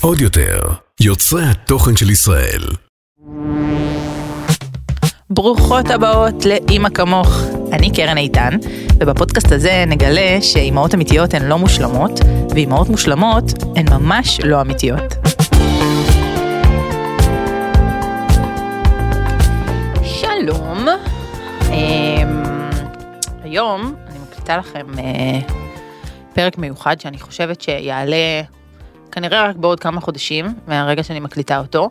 עוד יותר, יוצרי התוכן של ישראל. ברוכות הבאות לאימא כמוך. אני קרן איתן, ובפודקאסט הזה נגלה שאימהות אמיתיות הן לא מושלמות, ואימהות מושלמות הן ממש לא אמיתיות. שלום, אמ, היום אני מקליטה לכם אה, פרק מיוחד שאני חושבת שיעלה כנראה רק בעוד כמה חודשים מהרגע שאני מקליטה אותו.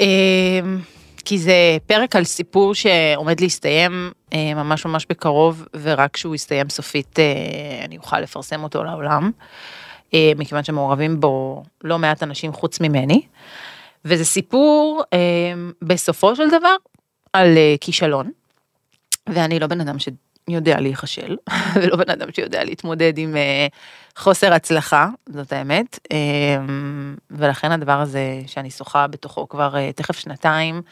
אמ, כי זה פרק על סיפור שעומד להסתיים אה, ממש ממש בקרוב, ורק כשהוא יסתיים סופית אה, אני אוכל לפרסם אותו לעולם, אה, מכיוון שמעורבים בו לא מעט אנשים חוץ ממני. וזה סיפור בסופו של דבר על כישלון, ואני לא בן אדם שיודע להיכשל, ולא בן אדם שיודע להתמודד עם חוסר הצלחה, זאת האמת, ולכן הדבר הזה שאני שוחה בתוכו כבר תכף שנתיים,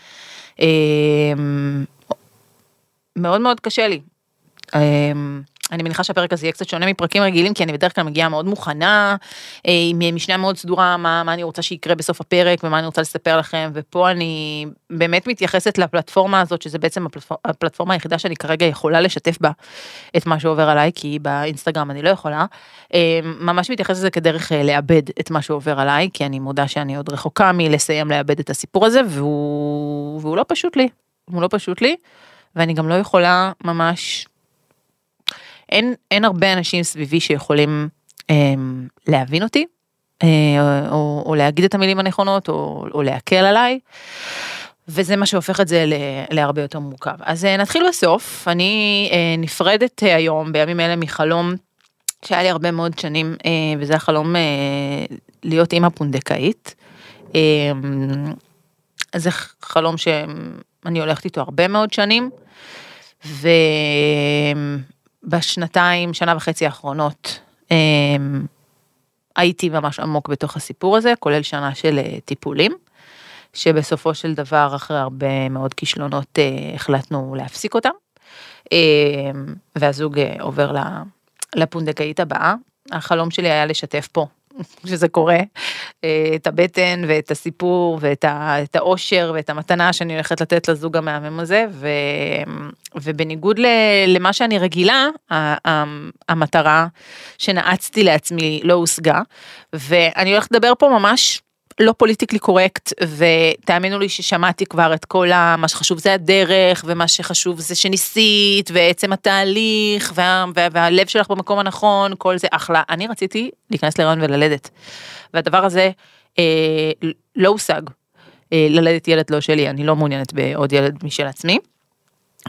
מאוד מאוד קשה לי. אני מניחה שהפרק הזה יהיה קצת שונה מפרקים רגילים, כי אני בדרך כלל מגיעה מאוד מוכנה, אה, עם משנה מאוד סדורה, מה, מה אני רוצה שיקרה בסוף הפרק ומה אני רוצה לספר לכם, ופה אני באמת מתייחסת לפלטפורמה הזאת, שזה בעצם הפלטפורמה, הפלטפורמה היחידה שאני כרגע יכולה לשתף בה את מה שעובר עליי, כי באינסטגרם אני לא יכולה. אמ, ממש מתייחסת לזה כדרך אה, לאבד את מה שעובר עליי, כי אני מודה שאני עוד רחוקה מלסיים לאבד את הסיפור הזה, והוא, והוא לא פשוט לי, הוא לא פשוט לי. ואני גם לא יכולה ממש, אין, אין הרבה אנשים סביבי שיכולים אה, להבין אותי, אה, או, או להגיד את המילים הנכונות, או, או להקל עליי. וזה מה שהופך את זה להרבה יותר מורכב. אז אה, נתחיל בסוף, אני אה, נפרדת אה, היום בימים אלה מחלום שהיה לי הרבה מאוד שנים, אה, וזה החלום אה, להיות אימא פונדקאית. אה, זה חלום שאני הולכת איתו הרבה מאוד שנים. ובשנתיים, שנה וחצי האחרונות, אמ, הייתי ממש עמוק בתוך הסיפור הזה, כולל שנה של אה, טיפולים, שבסופו של דבר, אחרי הרבה מאוד כישלונות, אה, החלטנו להפסיק אותם, אמ, והזוג אה, עובר לפונדקאית הבאה. החלום שלי היה לשתף פה שזה קורה, את הבטן ואת הסיפור ואת האושר ואת המתנה שאני הולכת לתת לזוג המהמם הזה, ו, ובניגוד למה שאני רגילה, המטרה שנעצתי לעצמי לא הושגה, ואני הולכת לדבר פה ממש לא פוליטיקלי קורקט, ותאמינו לי ששמעתי כבר את כל ה... מה שחשוב זה הדרך, ומה שחשוב זה שניסית, ועצם התהליך, וה, וה, והלב שלך במקום הנכון, כל זה אחלה. אני רציתי להיכנס להיריון וללדת. והדבר הזה אה, לא הושג. אה, ללדת ילד לא שלי, אני לא מעוניינת בעוד ילד משל עצמי.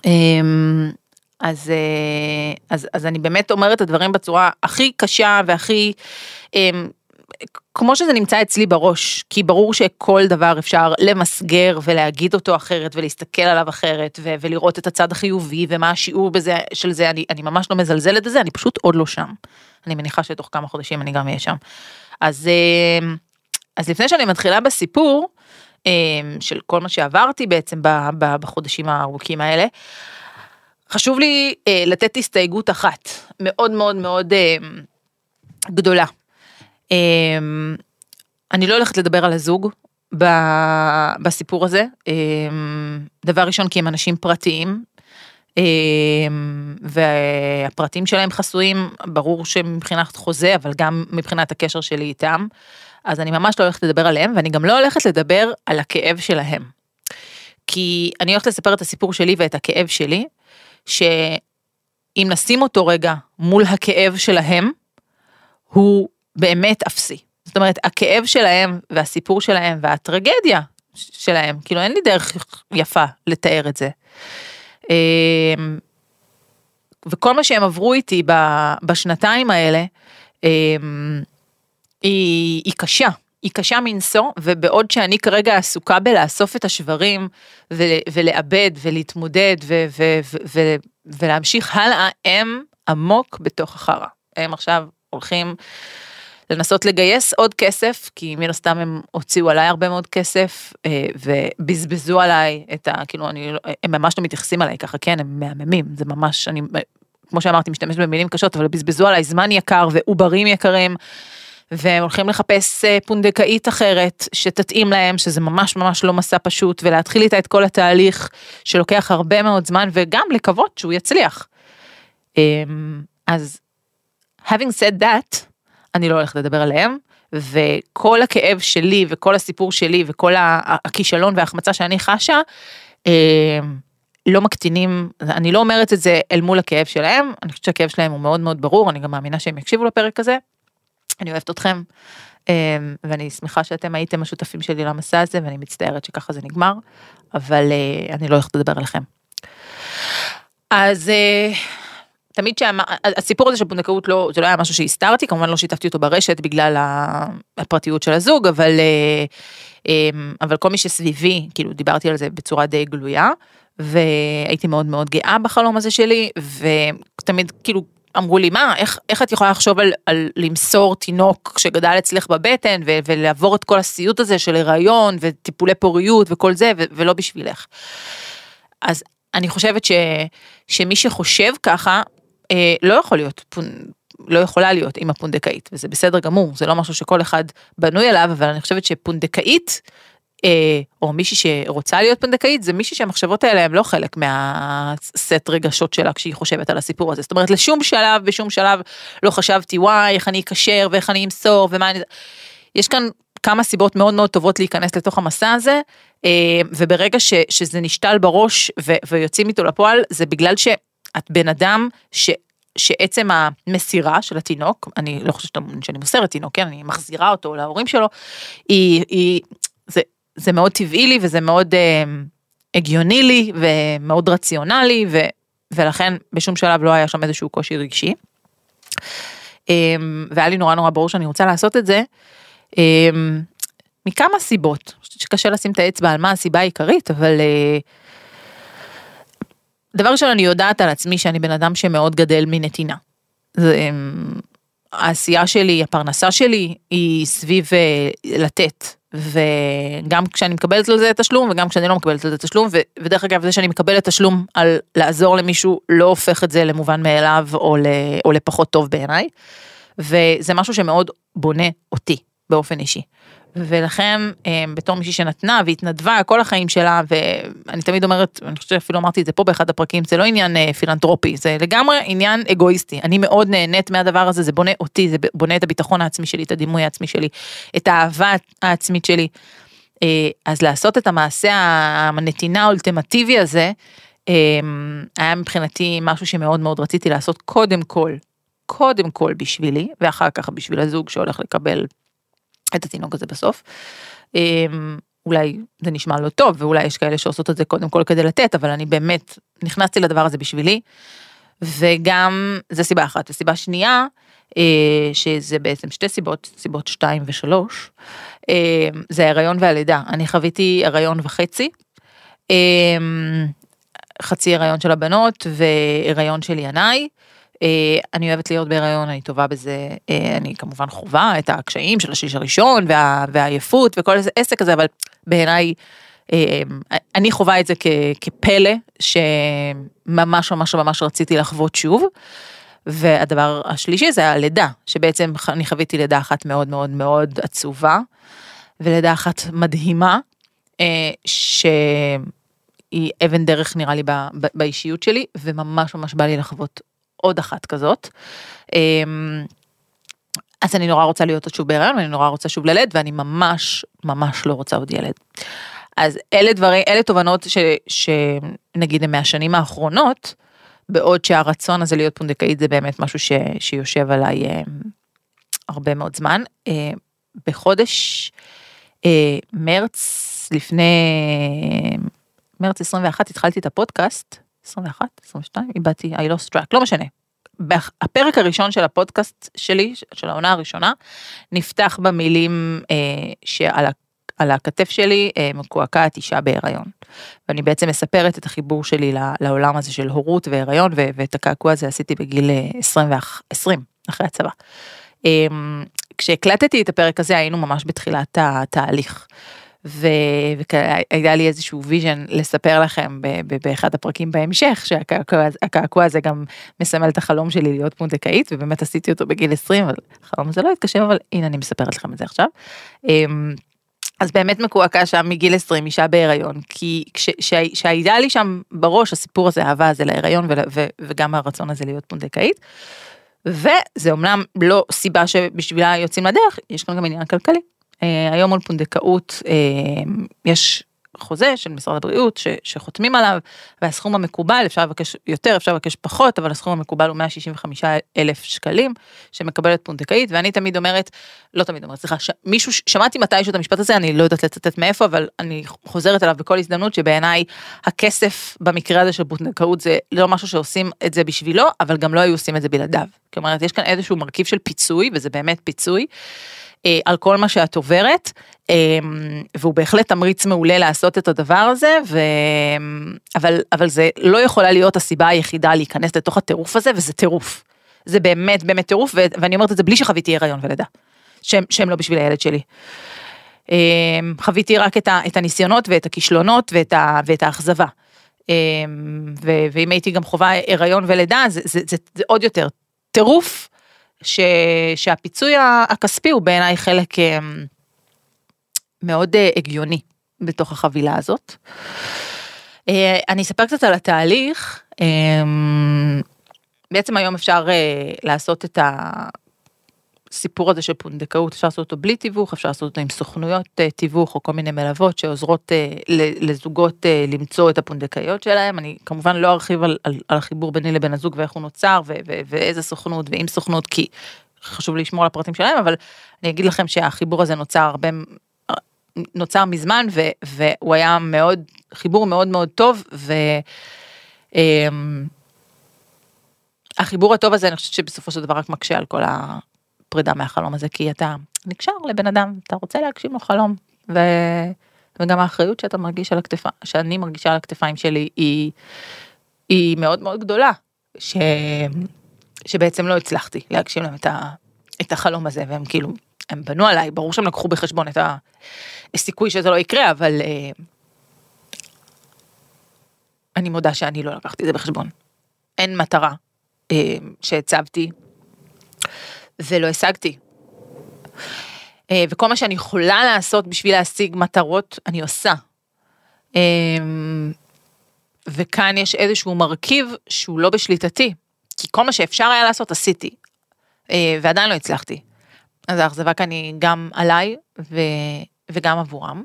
אה, אז, אה, אז, אז אני באמת אומרת את הדברים בצורה הכי קשה והכי אה, כמו שזה נמצא אצלי בראש, כי ברור שכל דבר אפשר למסגר ולהגיד אותו אחרת ולהסתכל עליו אחרת ו- ולראות את הצד החיובי ומה השיעור בזה של זה, אני, אני ממש לא מזלזלת בזה, אני פשוט עוד לא שם. אני מניחה שתוך כמה חודשים אני גם אהיה שם. אז, אה, אז לפני שאני מתחילה בסיפור אה, של כל מה שעברתי בעצם בחודשים הארוכים האלה, חשוב לי אה, לתת הסתייגות אחת מאוד מאוד מאוד גדולה. אמ, אני לא הולכת לדבר על הזוג בסיפור הזה. אמ, דבר ראשון כי הם אנשים פרטיים. אמ, והפרטים שלהם חסויים, ברור שמבחינת חוזה, אבל גם מבחינת הקשר שלי איתם. אז אני ממש לא הולכת לדבר עליהם, ואני גם לא הולכת לדבר על הכאב שלהם. כי אני הולכת לספר את הסיפור שלי ואת הכאב שלי, שאם נשים אותו רגע מול הכאב שלהם, הוא באמת אפסי. זאת אומרת, הכאב שלהם והסיפור שלהם והטרגדיה שלהם, כאילו אין לי דרך יפה לתאר את זה. אמ, וכל מה שהם עברו איתי בשנתיים האלה, אמ, היא, היא קשה, היא קשה מנשוא, ובעוד שאני כרגע עסוקה בלאסוף את השברים ולאבד ולהתמודד ולהמשיך הלאה, הם עמוק בתוך החרא. הם עכשיו הולכים לנסות לגייס עוד כסף, כי מן הסתם הם הוציאו עליי הרבה מאוד כסף, אה, ובזבזו עליי את ה... כאילו, אני, לא, הם ממש לא מתייחסים עליי ככה, כן, הם מהממים, זה ממש, אני כמו שאמרתי, משתמשת במילים קשות, אבל בזבזו עליי זמן יקר ועוברים יקרים. והם הולכים לחפש אה, פונדקאית אחרת שתתאים להם, שזה ממש ממש לא מסע פשוט, ולהתחיל איתה את כל התהליך שלוקח הרבה מאוד זמן, וגם לקוות שהוא יצליח. אמ, אז having said that, אני לא הולכת לדבר עליהם, וכל הכאב שלי וכל הסיפור שלי וכל הכישלון וההחמצה שאני חשה, אמ, לא מקטינים, אני לא אומרת את זה אל מול הכאב שלהם, אני חושבת שהכאב שלהם הוא מאוד מאוד ברור, אני גם מאמינה שהם יקשיבו לפרק הזה. אני אוהבת אתכם, אמ, ואני שמחה שאתם הייתם השותפים שלי למסע הזה, ואני מצטערת שככה זה נגמר, אבל אה, אני לא הולכת לדבר עליכם. אז אה, תמיד שהסיפור הזה של פונדקאות לא, זה לא היה משהו שהסתרתי, כמובן לא שיתפתי אותו ברשת בגלל הפרטיות של הזוג, אבל, אה, אמ, אבל כל מי שסביבי, כאילו דיברתי על זה בצורה די גלויה, והייתי מאוד מאוד גאה בחלום הזה שלי, ותמיד כאילו אמרו לי, מה, איך, איך את יכולה לחשוב על, על למסור תינוק שגדל אצלך בבטן ו, ולעבור את כל הסיוט הזה של הריון וטיפולי פוריות וכל זה, ו, ולא בשבילך. אז אני חושבת ש, שמי שחושב ככה, אה, לא יכול להיות, לא יכולה להיות אימא פונדקאית, וזה בסדר גמור, זה לא משהו שכל אחד בנוי עליו, אבל אני חושבת שפונדקאית אה, או מישהי שרוצה להיות פונדקאית, זה מישהי שהמחשבות האלה הם לא חלק מהסט רגשות שלה כשהיא חושבת על הסיפור הזה. זאת אומרת, לשום שלב, בשום שלב לא חשבתי, וואי, איך אני אקשר ואיך אני אמסור ומה אני... יש כאן כמה סיבות מאוד מאוד טובות להיכנס לתוך המסע הזה, אה, וברגע ש, שזה נשתל בראש ו, ויוצאים איתו לפועל, זה בגלל שאת בן אדם ש... שעצם המסירה של התינוק, אני לא חושבת שאני מוסרת תינוק, כן, אני מחזירה אותו להורים שלו, היא, היא, זה, זה מאוד טבעי לי וזה מאוד אה, הגיוני לי ומאוד רציונלי ו, ולכן בשום שלב לא היה שם איזשהו קושי רגשי. אה, והיה לי נורא נורא ברור שאני רוצה לעשות את זה. אה, מכמה סיבות, אני חושבת שקשה לשים את האצבע על מה הסיבה העיקרית, אבל אה, דבר ראשון אני יודעת על עצמי שאני בן אדם שמאוד גדל מנתינה. זה, אה, העשייה שלי, הפרנסה שלי היא סביב אה, לתת, וגם כשאני מקבלת על זה תשלום וגם כשאני לא מקבלת על זה תשלום ו, ודרך אגב זה שאני מקבלת תשלום על לעזור למישהו לא הופך את זה למובן מאליו או, ל, או לפחות טוב בעיניי. וזה משהו שמאוד בונה אותי באופן אישי. ולכן אה, בתור מישהי שנתנה והתנדבה כל החיים שלה ואני תמיד אומרת אני חושבת שאפילו אמרתי את זה פה באחד הפרקים זה לא עניין אה, פילנטרופי זה לגמרי עניין אגואיסטי אני מאוד נהנית מהדבר הזה זה בונה אותי זה בונה את הביטחון העצמי שלי את הדימוי העצמי שלי את האהבה העצמית שלי. אה, אז לעשות את המעשה הנתינה האולטימטיבי הזה היה מבחינתי משהו שמאוד מאוד רציתי לעשות קודם כל קודם כל בשבילי ואחר כך בשביל הזוג שהולך לקבל את התינוק הזה בסוף. אמ, אולי זה נשמע לא טוב ואולי יש כאלה שעושות את זה קודם כל כדי לתת אבל אני באמת נכנסתי לדבר הזה בשבילי. וגם זה סיבה אחת וסיבה שנייה אה, שזה בעצם שתי סיבות סיבות שתיים ושלוש אה, זה ההיריון והלידה אני חוויתי הריון וחצי. אה, חצי הריון של הבנות והיריון של ינאי. אה, אני אוהבת להיות בהיריון, אני טובה בזה, אה, אני כמובן חווה את הקשיים של השליש הראשון וה, והעייפות וכל איזה עסק הזה, אבל בעיניי אה, אני חווה את זה כ, כפלא שממש ממש ממש רציתי לחוות שוב. והדבר השלישי זה הלידה, שבעצם אני חוויתי לידה אחת מאוד מאוד מאוד עצובה, ולידה אחת מדהימה, שהיא אבן דרך נראה לי באישיות שלי, וממש ממש בא לי לחוות עוד אחת כזאת. אמ, אז אני נורא רוצה להיות עוד שוב בהיריון ואני נורא רוצה שוב ללד ואני ממש ממש לא רוצה עוד ילד. אז אלה דברים, אלה תובנות ש, שנגיד הם מהשנים האחרונות, בעוד שהרצון הזה להיות פונדקאית זה באמת משהו ש, שיושב עליי אה, הרבה מאוד זמן. אה, בחודש אה, מרץ לפני מרץ 21 התחלתי את הפודקאסט 21, 22, איבדתי, I lost track, לא משנה. הפרק הראשון של הפודקאסט שלי, של העונה הראשונה, נפתח במילים אה, שעל על הכתף שלי אה, מקועקעת אישה בהיריון. ואני בעצם מספרת את החיבור שלי לעולם הזה של הורות והיריון, ואת הקעקוע הזה עשיתי בגיל 20, אה, 20 אחרי הצבא. אה, כשהקלטתי את הפרק הזה היינו ממש בתחילת התהליך. והיה לי איזשהו vision לספר לכם באחד הפרקים בהמשך, שהקעקוע הזה גם מסמל את החלום שלי להיות פונדקאית, ובאמת עשיתי אותו בגיל 20, אבל החלום הזה לא התקשר, אבל הנה אני מספרת לכם את זה עכשיו. אמ, אז באמת מקועקע שם מגיל 20 אישה בהיריון כי כשהיה לי שם בראש הסיפור הזה האהבה הזה להיריון וגם הרצון הזה להיות פונדקאית. וזה אומנם לא סיבה שבשבילה יוצאים לדרך יש כאן גם עניין כלכלי. אה, היום על פונדקאות אה, יש חוזה של משרד הבריאות ש, שחותמים עליו והסכום המקובל אפשר לבקש יותר אפשר לבקש פחות אבל הסכום המקובל הוא 165 אלף שקלים שמקבלת פונדקאית ואני תמיד אומרת לא תמיד אומרת סליחה מישהו שמעתי מתישהו את המשפט הזה אני לא יודעת לצטט מאיפה אבל אני חוזרת אליו בכל הזדמנות שבעיניי הכסף במקרה הזה של פונדקאות זה לא משהו שעושים את זה בשבילו אבל גם לא היו עושים את זה בלעדיו. כלומר יש כאן איזשהו מרכיב של פיצוי וזה באמת פיצוי. אה, על כל מה שאת עוברת, אה, והוא בהחלט תמריץ מעולה לעשות את הדבר הזה, ו... אבל, אבל זה לא יכולה להיות הסיבה היחידה להיכנס לתוך הטירוף הזה, וזה טירוף. זה באמת באמת טירוף, ו... ואני אומרת את זה בלי שחוויתי הריון ולידה, שהם, שהם לא בשביל הילד שלי. אה, חוויתי רק את, ה, את הניסיונות ואת הכישלונות ואת, ה, ואת האכזבה. ו, ואם הייתי גם חווה הריון ולידה, זה, זה, זה, זה עוד יותר טירוף ש, שהפיצוי הכספי הוא בעיניי חלק אה, מאוד אה, הגיוני בתוך החבילה הזאת. אה, אני אספר קצת על התהליך. בעצם היום אפשר לעשות את הסיפור הזה של פונדקאות, אפשר לעשות אותו בלי תיווך, אפשר לעשות אותו עם סוכנויות תיווך או כל מיני מלוות שעוזרות לזוגות למצוא את הפונדקאיות שלהם. אני כמובן לא ארחיב על, על, על החיבור ביני לבין הזוג ואיך הוא נוצר ו, ו, ואיזה סוכנות ועם סוכנות, כי חשוב לשמור על הפרטים שלהם, אבל אני אגיד לכם שהחיבור הזה נוצר הרבה, נוצר מזמן ו, והוא היה מאוד, חיבור מאוד מאוד טוב ו... אמ, החיבור הטוב הזה אני חושבת שבסופו של דבר רק מקשה על כל הפרידה מהחלום הזה כי אתה נקשר לבן אדם אתה רוצה להגשים לו חלום ו... וגם האחריות שאתה מרגיש על הכתפיים שאני מרגישה על הכתפיים שלי היא היא מאוד מאוד גדולה ש... שבעצם לא הצלחתי להגשים להם את, ה... את החלום הזה והם כאילו הם בנו עליי ברור שהם לקחו בחשבון את הסיכוי שזה לא יקרה אבל אה, אני מודה שאני לא לקחתי את זה בחשבון. אין מטרה אה, שהצבתי ולא השגתי. אה, וכל מה שאני יכולה לעשות בשביל להשיג מטרות, אני עושה. אה, וכאן יש איזשהו מרכיב שהוא לא בשליטתי, כי כל מה שאפשר היה לעשות עשיתי, ועדיין לא הצלחתי. אז האכזבה כאן היא גם עליי ו... וגם עבורם.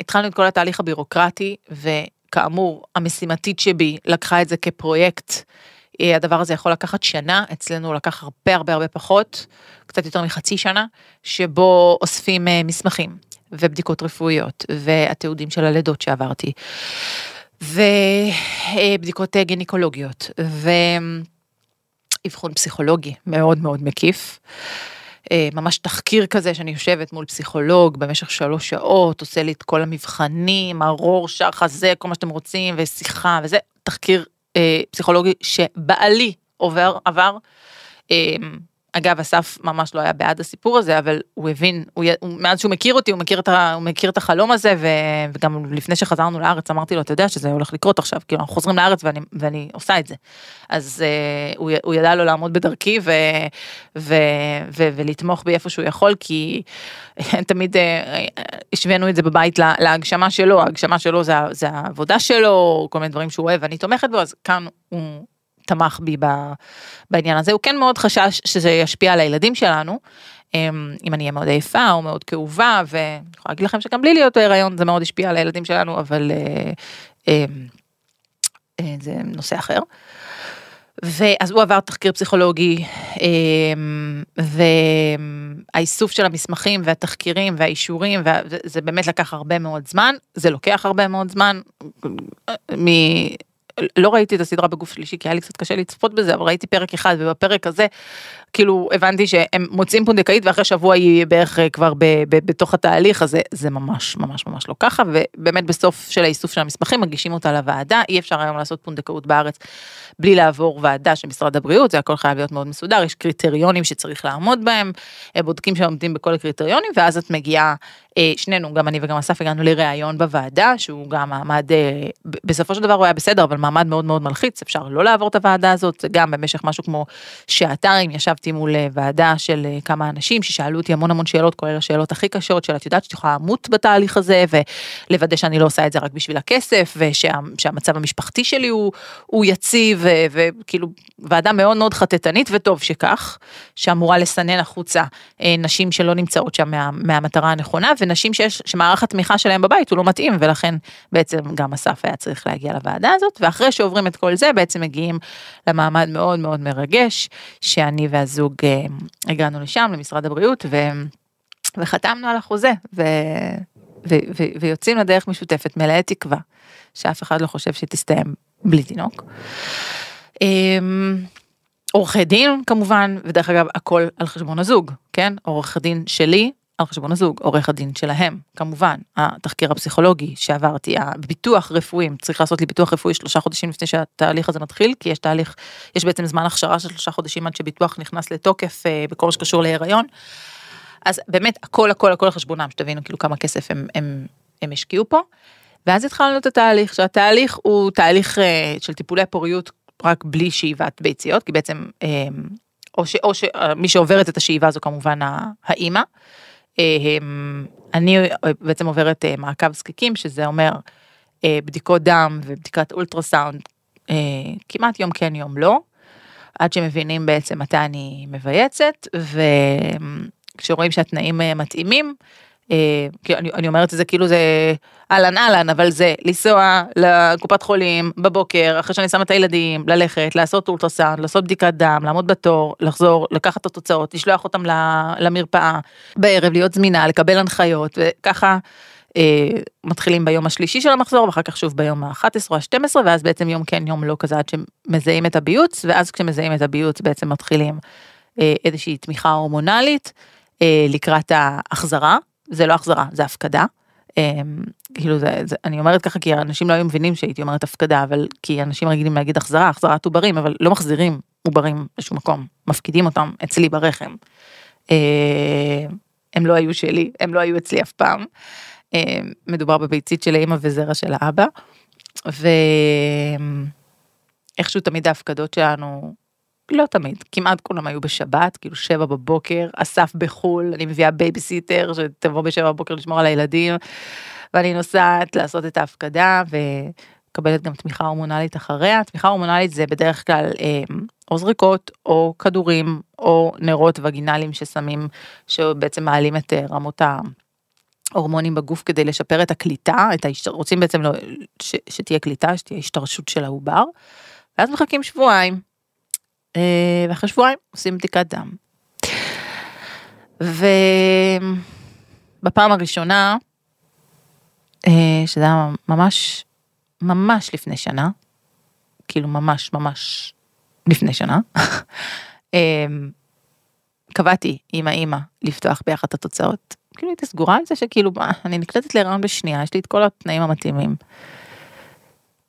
התחלנו את כל התהליך הבירוקרטי, וכאמור, המשימתית שבי לקחה את זה כפרויקט אה, הדבר הזה יכול לקחת שנה, אצלנו לקח הרבה הרבה הרבה פחות, קצת יותר מחצי שנה, שבו אוספים אה, מסמכים ובדיקות רפואיות והתיעודים של הלידות שעברתי, ובדיקות אה, גינקולוגיות, ואבחון פסיכולוגי מאוד מאוד מקיף. ממש תחקיר כזה שאני יושבת מול פסיכולוג במשך שלוש שעות, עושה לי את כל המבחנים, הרור, שח, הזה, כל מה שאתם רוצים, ושיחה וזה, תחקיר אה, פסיכולוגי שבעלי עובר, עבר. אגב, אסף ממש לא היה בעד הסיפור הזה, אבל הוא הבין, הוא, הוא, מאז שהוא מכיר אותי, הוא מכיר, את, ה, הוא מכיר את החלום הזה, ו, וגם לפני שחזרנו לארץ אמרתי לו, אתה יודע שזה הולך לקרות עכשיו, כאילו אנחנו חוזרים לארץ ואני, ואני עושה את זה. אז uh, הוא, הוא ידע לו לעמוד בדרכי ו, ו, ו, ולתמוך בי איפה שהוא יכול, כי תמיד uh, השווינו את זה בבית לה, להגשמה שלו, ההגשמה שלו זה, זה העבודה שלו, כל מיני דברים שהוא אוהב, ואני תומכת בו, אז כאן הוא... תמך בי בעניין הזה, הוא כן מאוד חשש שזה ישפיע על הילדים שלנו, אמ, אם אני אהיה מאוד עייפה או מאוד כאובה, ואני יכולה להגיד לכם שגם בלי להיות בהיריון זה מאוד השפיע על הילדים שלנו, אבל אה, אמ, אה, זה נושא אחר. ואז הוא עבר תחקיר פסיכולוגי אמ, והאיסוף של המסמכים והתחקירים והאישורים וזה באמת לקח הרבה מאוד זמן. זה לוקח הרבה מאוד זמן לא ראיתי את הסדרה בגוף שלישי כי היה לי קצת קשה לצפות בזה אבל ראיתי פרק אחד ובפרק הזה כאילו הבנתי שהם מוצאים פונדקאית ואחרי שבוע היא בערך אה, כבר ב, ב, בתוך התהליך הזה זה ממש ממש ממש לא ככה ובאמת בסוף של האיסוף של המסמכים מגישים אותה לוועדה אי אפשר היום לעשות פונדקאות בארץ בלי לעבור ועדה של משרד הבריאות זה הכל חייב להיות מאוד מסודר יש קריטריונים שצריך לעמוד בהם בודקים שעומדים בכל הקריטריונים ואז את מגיעה שנינו, גם אני וגם אסף, הגענו לראיון בוועדה, שהוא גם מעמד, אה, בסופו של דבר הוא היה בסדר, אבל מעמד מאוד מאוד מלחיץ, אפשר לא לעבור את הוועדה הזאת, גם במשך משהו כמו שעתיים, ישבתי מול אה, ועדה של כמה אנשים ששאלו אותי המון המון שאלות, כולל השאלות הכי קשות, של את יודעת שאת יכולה למות בתהליך הזה, ולוודא שאני לא עושה את זה רק בשביל הכסף, ושהמצב המשפחתי שלי הוא, הוא יציב, וכאילו, ועדה מאוד מאוד חטטנית, וטוב שכך, שאמורה לסנן החוצה נשים שלא נמצאות שם מה, מהמטרה הנכונה, ונשים שיש, שמערך התמיכה שלהם בבית הוא לא מתאים, ולכן בעצם גם אסף היה צריך להגיע לוועדה הזאת, ואחרי שעוברים את כל זה בעצם מגיעים למעמד מאוד מאוד מרגש, שאני והזוג אה, הגענו לשם, למשרד הבריאות, ו, וחתמנו על החוזה, ו, ו, ו, ויוצאים לדרך משותפת מלאי תקווה, שאף אחד לא חושב שתסתיים בלי תינוק. אמ, עורכי דין כמובן, ודרך אגב הכל על חשבון הזוג, כן? עורך הדין שלי על חשבון הזוג, עורך הדין שלהם, כמובן, התחקיר הפסיכולוגי שעברתי, הביטוח רפואי, צריך לעשות לי ביטוח רפואי שלושה חודשים לפני שהתהליך הזה מתחיל, כי יש תהליך, יש בעצם זמן הכשרה של שלושה חודשים עד שביטוח נכנס לתוקף אה, בכל מה שקשור להיריון. אז באמת הכל הכל הכל על חשבונם, שתבינו כאילו כמה כסף הם, הם, הם השקיעו פה. ואז התחלנו את התהליך, שהתהליך הוא תהליך אה, של טיפולי פוריות רק בלי שאיבת ביציות, כי בעצם, אה, או, ש, או שמי שעוברת את השאיבה זו כמובן האימא. אני בעצם עוברת אה, מעקב זקיקים, שזה אומר אה, בדיקות דם ובדיקת אולטרסאונד כמעט יום כן יום לא, עד שמבינים בעצם מתי אני מבייצת, וכשרואים שהתנאים אה, מתאימים, אה, אני, אני אומרת את זה כאילו זה אהלן אהלן, אבל זה לנסוע לקופת חולים בבוקר, אחרי שאני שמה את הילדים, ללכת, לעשות אולטרסאונד, לעשות בדיקת דם, לעמוד בתור, לחזור, לקחת את התוצאות, לשלוח אותם למרפאה בערב, להיות זמינה, לקבל הנחיות, וככה אה, מתחילים ביום השלישי של המחזור, ואחר כך שוב ביום ה-11 או ה-12, ואז בעצם יום כן יום לא כזה עד שמזהים את הביוץ, ואז כשמזהים את הביוץ בעצם מתחילים אה, איזושהי תמיכה הורמונלית אה, לקראת ההחזרה. זה לא החזרה, זה הפקדה. אמ, כאילו זה, זה, אני אומרת ככה כי אנשים לא היו מבינים שהייתי אומרת הפקדה, אבל כי אנשים רגילים להגיד החזרה, החזרת עוברים, אבל לא מחזירים עוברים בשום מקום, מפקידים אותם אצלי ברחם. אמ, הם לא היו שלי, הם לא היו אצלי אף פעם. אמ, מדובר בביצית של האמא וזרע של האבא. ואיכשהו תמיד ההפקדות שלנו לא תמיד, כמעט כולם היו בשבת, כאילו שבע בבוקר, אסף בחו"ל, אני מביאה בייביסיטר שתבוא בשבע בבוקר לשמור על הילדים, ואני נוסעת לעשות את ההפקדה ומקבלת גם תמיכה הורמונלית אחריה. תמיכה הורמונלית זה בדרך כלל אה, או זריקות או כדורים או נרות וגינליים ששמים, שבעצם מעלים את אה, רמות ההורמונים בגוף כדי לשפר את הקליטה, את ההשת... רוצים בעצם לא, ש... שתהיה קליטה, שתהיה השתרשות של העובר, ואז מחכים שבועיים. אה, ואחרי שבועיים עושים בדיקת דם. ובפעם הראשונה, אה, שזה היה ממש, ממש לפני שנה, כאילו ממש ממש לפני שנה, אה, קבעתי עם האימא לפתוח ביחד את התוצאות. כאילו הייתי סגורה על זה שכאילו אני נקלטת להיריון בשנייה, יש לי את כל התנאים המתאימים.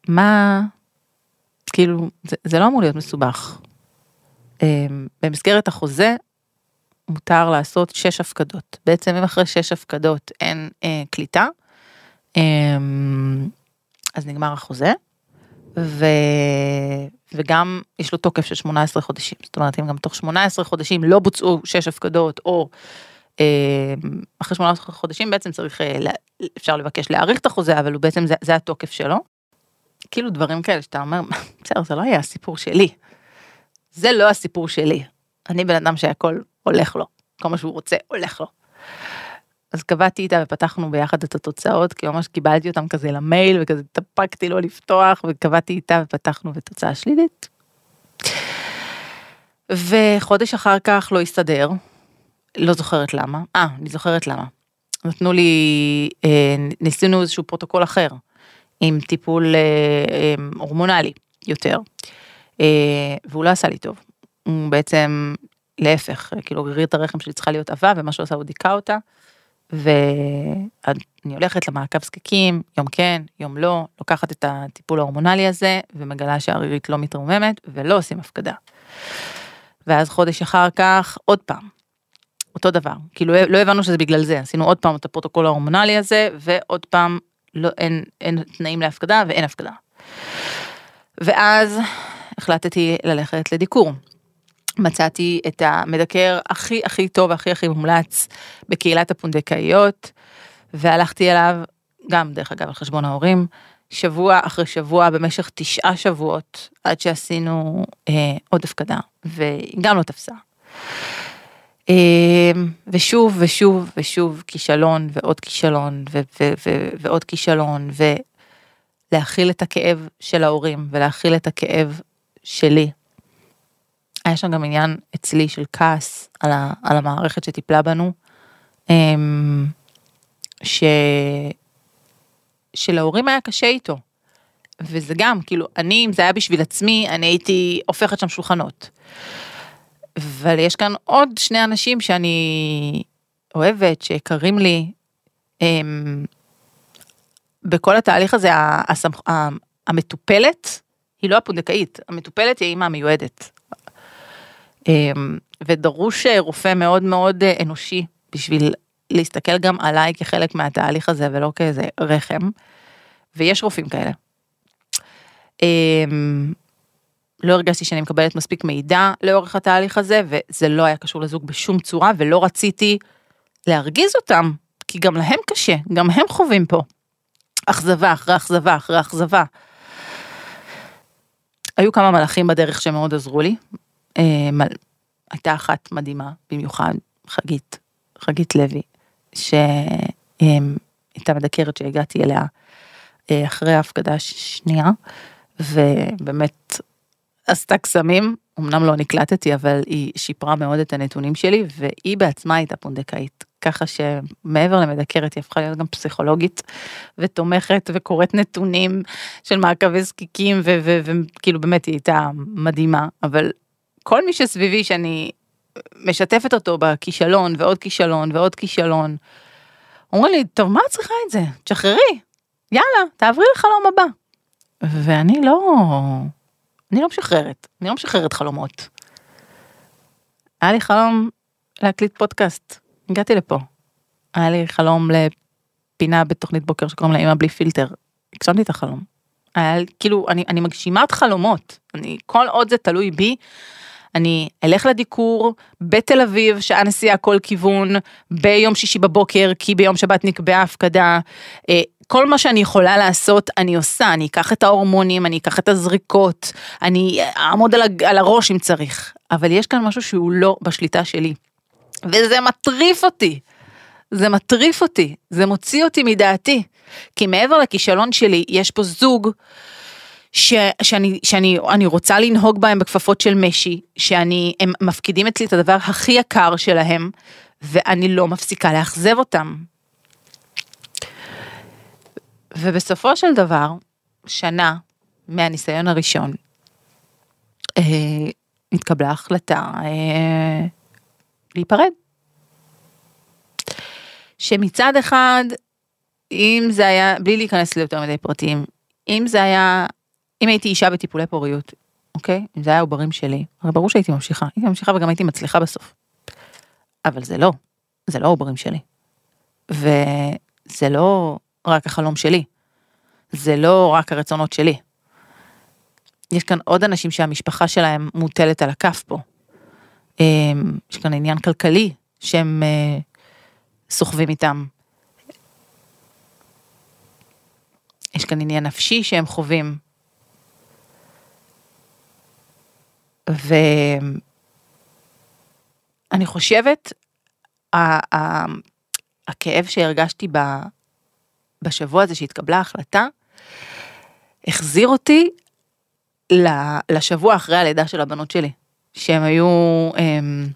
מה, כאילו, זה, זה לא אמור להיות מסובך. אמ, במסגרת החוזה מותר לעשות שש הפקדות. בעצם אם אחרי שש הפקדות אין אה, קליטה, אה, אז נגמר החוזה, ו... וגם יש לו תוקף של 18 חודשים. זאת אומרת, אם גם תוך 18 חודשים לא בוצעו שש הפקדות, או אה, אחרי 18 חודשים בעצם צריך, אה, אפשר לבקש להאריך את החוזה, אבל הוא בעצם, זה, זה התוקף שלו. כאילו דברים כאלה שאתה אומר, בסדר, זה לא היה הסיפור שלי. זה לא הסיפור שלי. אני בן אדם שהכל הולך לו, כל מה שהוא רוצה הולך לו. אז קבעתי איתה ופתחנו ביחד את התוצאות, כי ממש קיבלתי אותם כזה למייל וכזה התאפקתי לו לפתוח וקבעתי איתה ופתחנו בתוצאה שלילית. וחודש אחר כך לא הסתדר, לא זוכרת למה, אה, אני זוכרת למה. נתנו לי, אה, ניסינו איזשהו פרוטוקול אחר, עם טיפול אה, אה, הורמונלי יותר. אה, והוא לא עשה לי טוב. הוא בעצם, להפך, כאילו רירית הרחם שלי צריכה להיות עבה, ומה שהוא עשה הוא דיכא אותה. ואני הולכת למעקב זקיקים, יום כן, יום לא, לוקחת את הטיפול ההורמונלי הזה, ומגלה שהרירית לא מתרוממת, ולא עושים הפקדה. ואז חודש אחר כך, עוד פעם. אותו דבר. כאילו לא הבנו שזה בגלל זה, עשינו עוד פעם את הפרוטוקול ההורמונלי הזה, ועוד פעם לא, אין, אין תנאים להפקדה ואין הפקדה. ואז החלטתי ללכת לדיקור. מצאתי את המדקר הכי הכי טוב והכי הכי מומלץ בקהילת הפונדקאיות, והלכתי אליו, גם דרך אגב על חשבון ההורים, שבוע אחרי שבוע במשך תשעה שבועות, עד שעשינו אה, עוד הפקדה, וגם לא תפסה. אה, ושוב ושוב ושוב כישלון ועוד כישלון ו- ו- ו- ועוד כישלון, ולהכיל את הכאב של ההורים ולהכיל את הכאב שלי. היה שם גם עניין אצלי של כעס על, ה- על המערכת שטיפלה בנו. אה, ש... שלהורים היה קשה איתו. וזה גם, כאילו, אני, אם זה היה בשביל עצמי, אני הייתי הופכת שם שולחנות. אבל יש כאן עוד שני אנשים שאני אוהבת, שיקרים לי. הם, בכל התהליך הזה, הסמכ... המטופלת היא לא הפונדקאית, המטופלת היא האמא המיועדת. ודרוש רופא מאוד מאוד אנושי בשביל להסתכל גם עליי כחלק מהתהליך הזה ולא כאיזה רחם. ויש רופאים כאלה. אמ, לא הרגשתי שאני מקבלת מספיק מידע לאורך התהליך הזה וזה לא היה קשור לזוג בשום צורה ולא רציתי להרגיז אותם כי גם להם קשה גם הם חווים פה. אכזבה אחרי אכזבה אחרי אכזבה. היו כמה מלאכים בדרך שמאוד עזרו לי. אמ, הייתה אחת מדהימה במיוחד חגית חגית לוי שהייתה מדקרת שהגעתי אליה אה, אחרי ההפקדה השנייה, ובאמת עשתה קסמים, אמנם לא נקלטתי, אבל היא שיפרה מאוד את הנתונים שלי, והיא בעצמה הייתה פונדקאית. ככה שמעבר למדקרת היא הפכה להיות גם פסיכולוגית ותומכת וקוראת נתונים של מעקבי זקיקים וכאילו באמת היא הייתה מדהימה אבל כל מי שסביבי שאני משתפת אותו בכישלון ועוד כישלון ועוד כישלון. אומרים לי, טוב, מה את צריכה את זה? תשחררי, יאללה, תעברי לחלום הבא. ואני לא, אני לא משחררת, אני לא משחררת חלומות. היה לי חלום להקליט פודקאסט, הגעתי לפה. היה לי חלום לפינה בתוכנית בוקר שקוראים לה אמא בלי פילטר, הגשמתי את החלום. היה כאילו, אני, אני מגשימה את חלומות, אני, כל עוד זה תלוי בי, אני אלך לדיקור בתל אביב, שעה נסיעה כל כיוון, ביום שישי בבוקר, כי ביום שבת נקבעה הפקדה. אה, כל מה שאני יכולה לעשות, אני עושה, אני אקח את ההורמונים, אני אקח את הזריקות, אני אעמוד על, על הראש אם צריך. אבל יש כאן משהו שהוא לא בשליטה שלי. וזה מטריף אותי. זה מטריף אותי, זה מוציא אותי מדעתי. כי מעבר לכישלון שלי, יש פה זוג ש, שאני, שאני אני רוצה לנהוג בהם בכפפות של משי, שאני, הם מפקידים אצלי את הדבר הכי יקר שלהם, ואני לא מפסיקה לאכזב אותם. ובסופו של דבר, שנה מהניסיון הראשון, אה, התקבלה החלטה אה, להיפרד. שמצד אחד, אם זה היה, בלי להיכנס ליותר מדי פרטים, אם זה היה אם הייתי אישה בטיפולי פוריות, אוקיי? אם זה היה עוברים שלי, הרי ברור שהייתי ממשיכה, הייתי ממשיכה וגם הייתי מצליחה בסוף. אבל זה לא, זה לא העוברים שלי. וזה לא רק החלום שלי, זה לא רק הרצונות שלי. יש כאן עוד אנשים שהמשפחה שלהם מוטלת על הכף פה. אמ, יש כאן עניין כלכלי שהם אה, סוחבים איתם. יש כאן עניין נפשי שהם חווים. ואני חושבת, הכאב שהרגשתי בשבוע הזה שהתקבלה ההחלטה, החזיר אותי לשבוע אחרי הלידה של הבנות שלי, שהם היו, הם,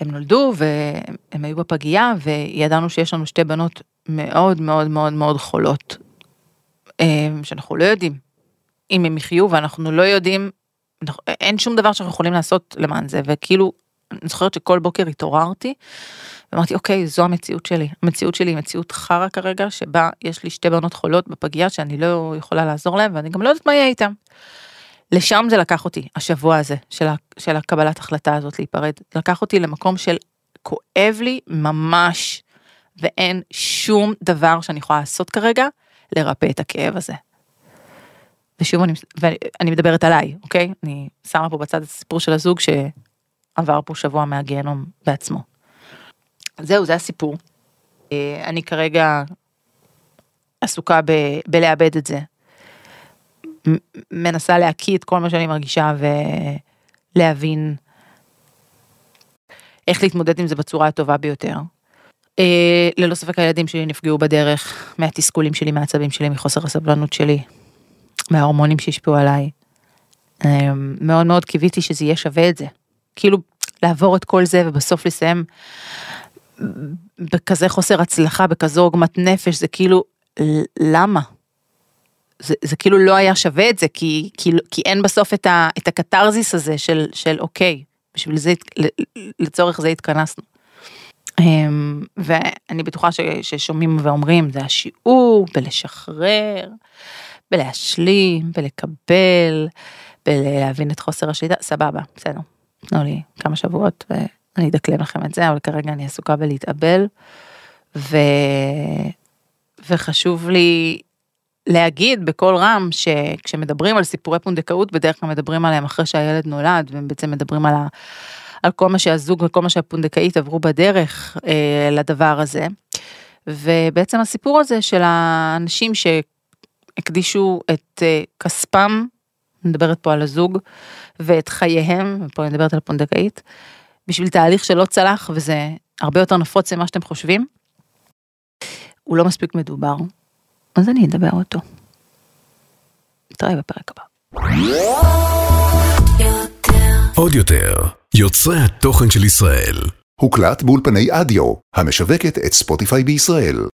הם נולדו והם היו בפגייה וידענו שיש לנו שתי בנות מאוד מאוד מאוד מאוד חולות, שאנחנו לא יודעים אם הם יחיו ואנחנו לא יודעים אין שום דבר שאנחנו יכולים לעשות למען זה וכאילו אני זוכרת שכל בוקר התעוררתי. אמרתי אוקיי זו המציאות שלי המציאות שלי היא מציאות חרא כרגע שבה יש לי שתי בנות חולות בפגייה שאני לא יכולה לעזור להם ואני גם לא יודעת מה יהיה איתם. לשם זה לקח אותי, השבוע הזה, של, של הקבלת החלטה הזאת להיפרד. לקח אותי למקום של כואב לי ממש, ואין שום דבר שאני יכולה לעשות כרגע לרפא את הכאב הזה. ושוב אני, ואני מדברת עליי, אוקיי? אני שמה פה בצד את הסיפור של הזוג שעבר פה שבוע מהגיהנום בעצמו. זהו, זה הסיפור. אה, אני כרגע עסוקה ב, בלאבד את זה. מנסה להקיא את כל מה שאני מרגישה ולהבין איך להתמודד עם זה בצורה הטובה ביותר. אה, ללא ספק הילדים שלי נפגעו בדרך מהתסכולים שלי, מהעצבים שלי, מחוסר הסבלנות שלי, מההורמונים שהשפיעו עליי. אה, מאוד מאוד קיוויתי שזה יהיה שווה את זה. כאילו לעבור את כל זה ובסוף לסיים בכזה חוסר הצלחה, בכזו עוגמת נפש, זה כאילו, למה? זה, זה כאילו לא היה שווה את זה, כי, כי, כי אין בסוף את, ה, את הקתרזיס הזה של, של אוקיי, בשביל זה, לצורך זה התכנסנו. אמ, ואני בטוחה ש, ששומעים ואומרים, זה השיעור בלשחרר, בלהשלים, בלקבל, בלהבין את חוסר השליטה, סבבה, בסדר. תנו לי כמה שבועות ואני אדקלם לכם את זה, אבל כרגע אני עסוקה בלהתאבל. ו... וחשוב לי להגיד בקול רם שכשמדברים על סיפורי פונדקאות בדרך כלל מדברים עליהם אחרי שהילד נולד והם בעצם מדברים על, ה, על כל מה שהזוג וכל מה שהפונדקאית עברו בדרך אה, לדבר הזה. ובעצם הסיפור הזה של האנשים שהקדישו את אה, כספם, אני מדברת פה על הזוג, ואת חייהם, ופה אני מדברת על הפונדקאית, בשביל תהליך שלא צלח וזה הרבה יותר נפוץ ממה שאתם חושבים. הוא לא מספיק מדובר, אז אני אדבר אותו. נתראה בפרק הבא. עוד יותר, יוצרי התוכן של ישראל. הוקלט באולפני אדיו, המשווקת את ספוטיפיי בישראל.